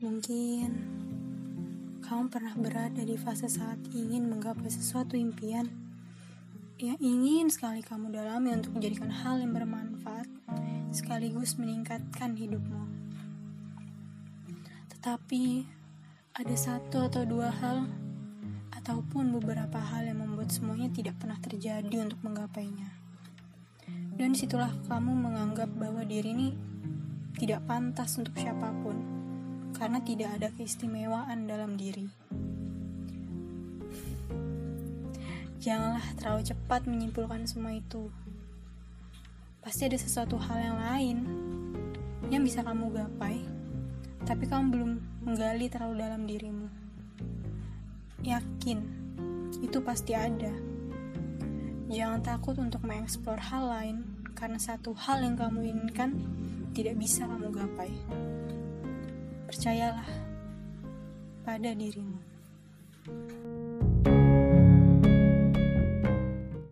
Mungkin kamu pernah berada di fase saat ingin menggapai sesuatu impian yang ingin sekali kamu dalami untuk menjadikan hal yang bermanfaat sekaligus meningkatkan hidupmu. Tetapi ada satu atau dua hal ataupun beberapa hal yang membuat semuanya tidak pernah terjadi untuk menggapainya. Dan di situlah kamu menganggap bahwa diri ini tidak pantas untuk siapa pun karena tidak ada keistimewaan dalam diri. Janganlah terlalu cepat menyimpulkan semua itu. Pasti ada sesuatu hal yang lain yang bisa kamu gapai, tapi kamu belum menggali terlalu dalam dirimu. Yakin, itu pasti ada. Jangan takut untuk mengeksplor hal lain, karena satu hal yang kamu inginkan tidak bisa kamu gapai. Percayalah pada dirimu.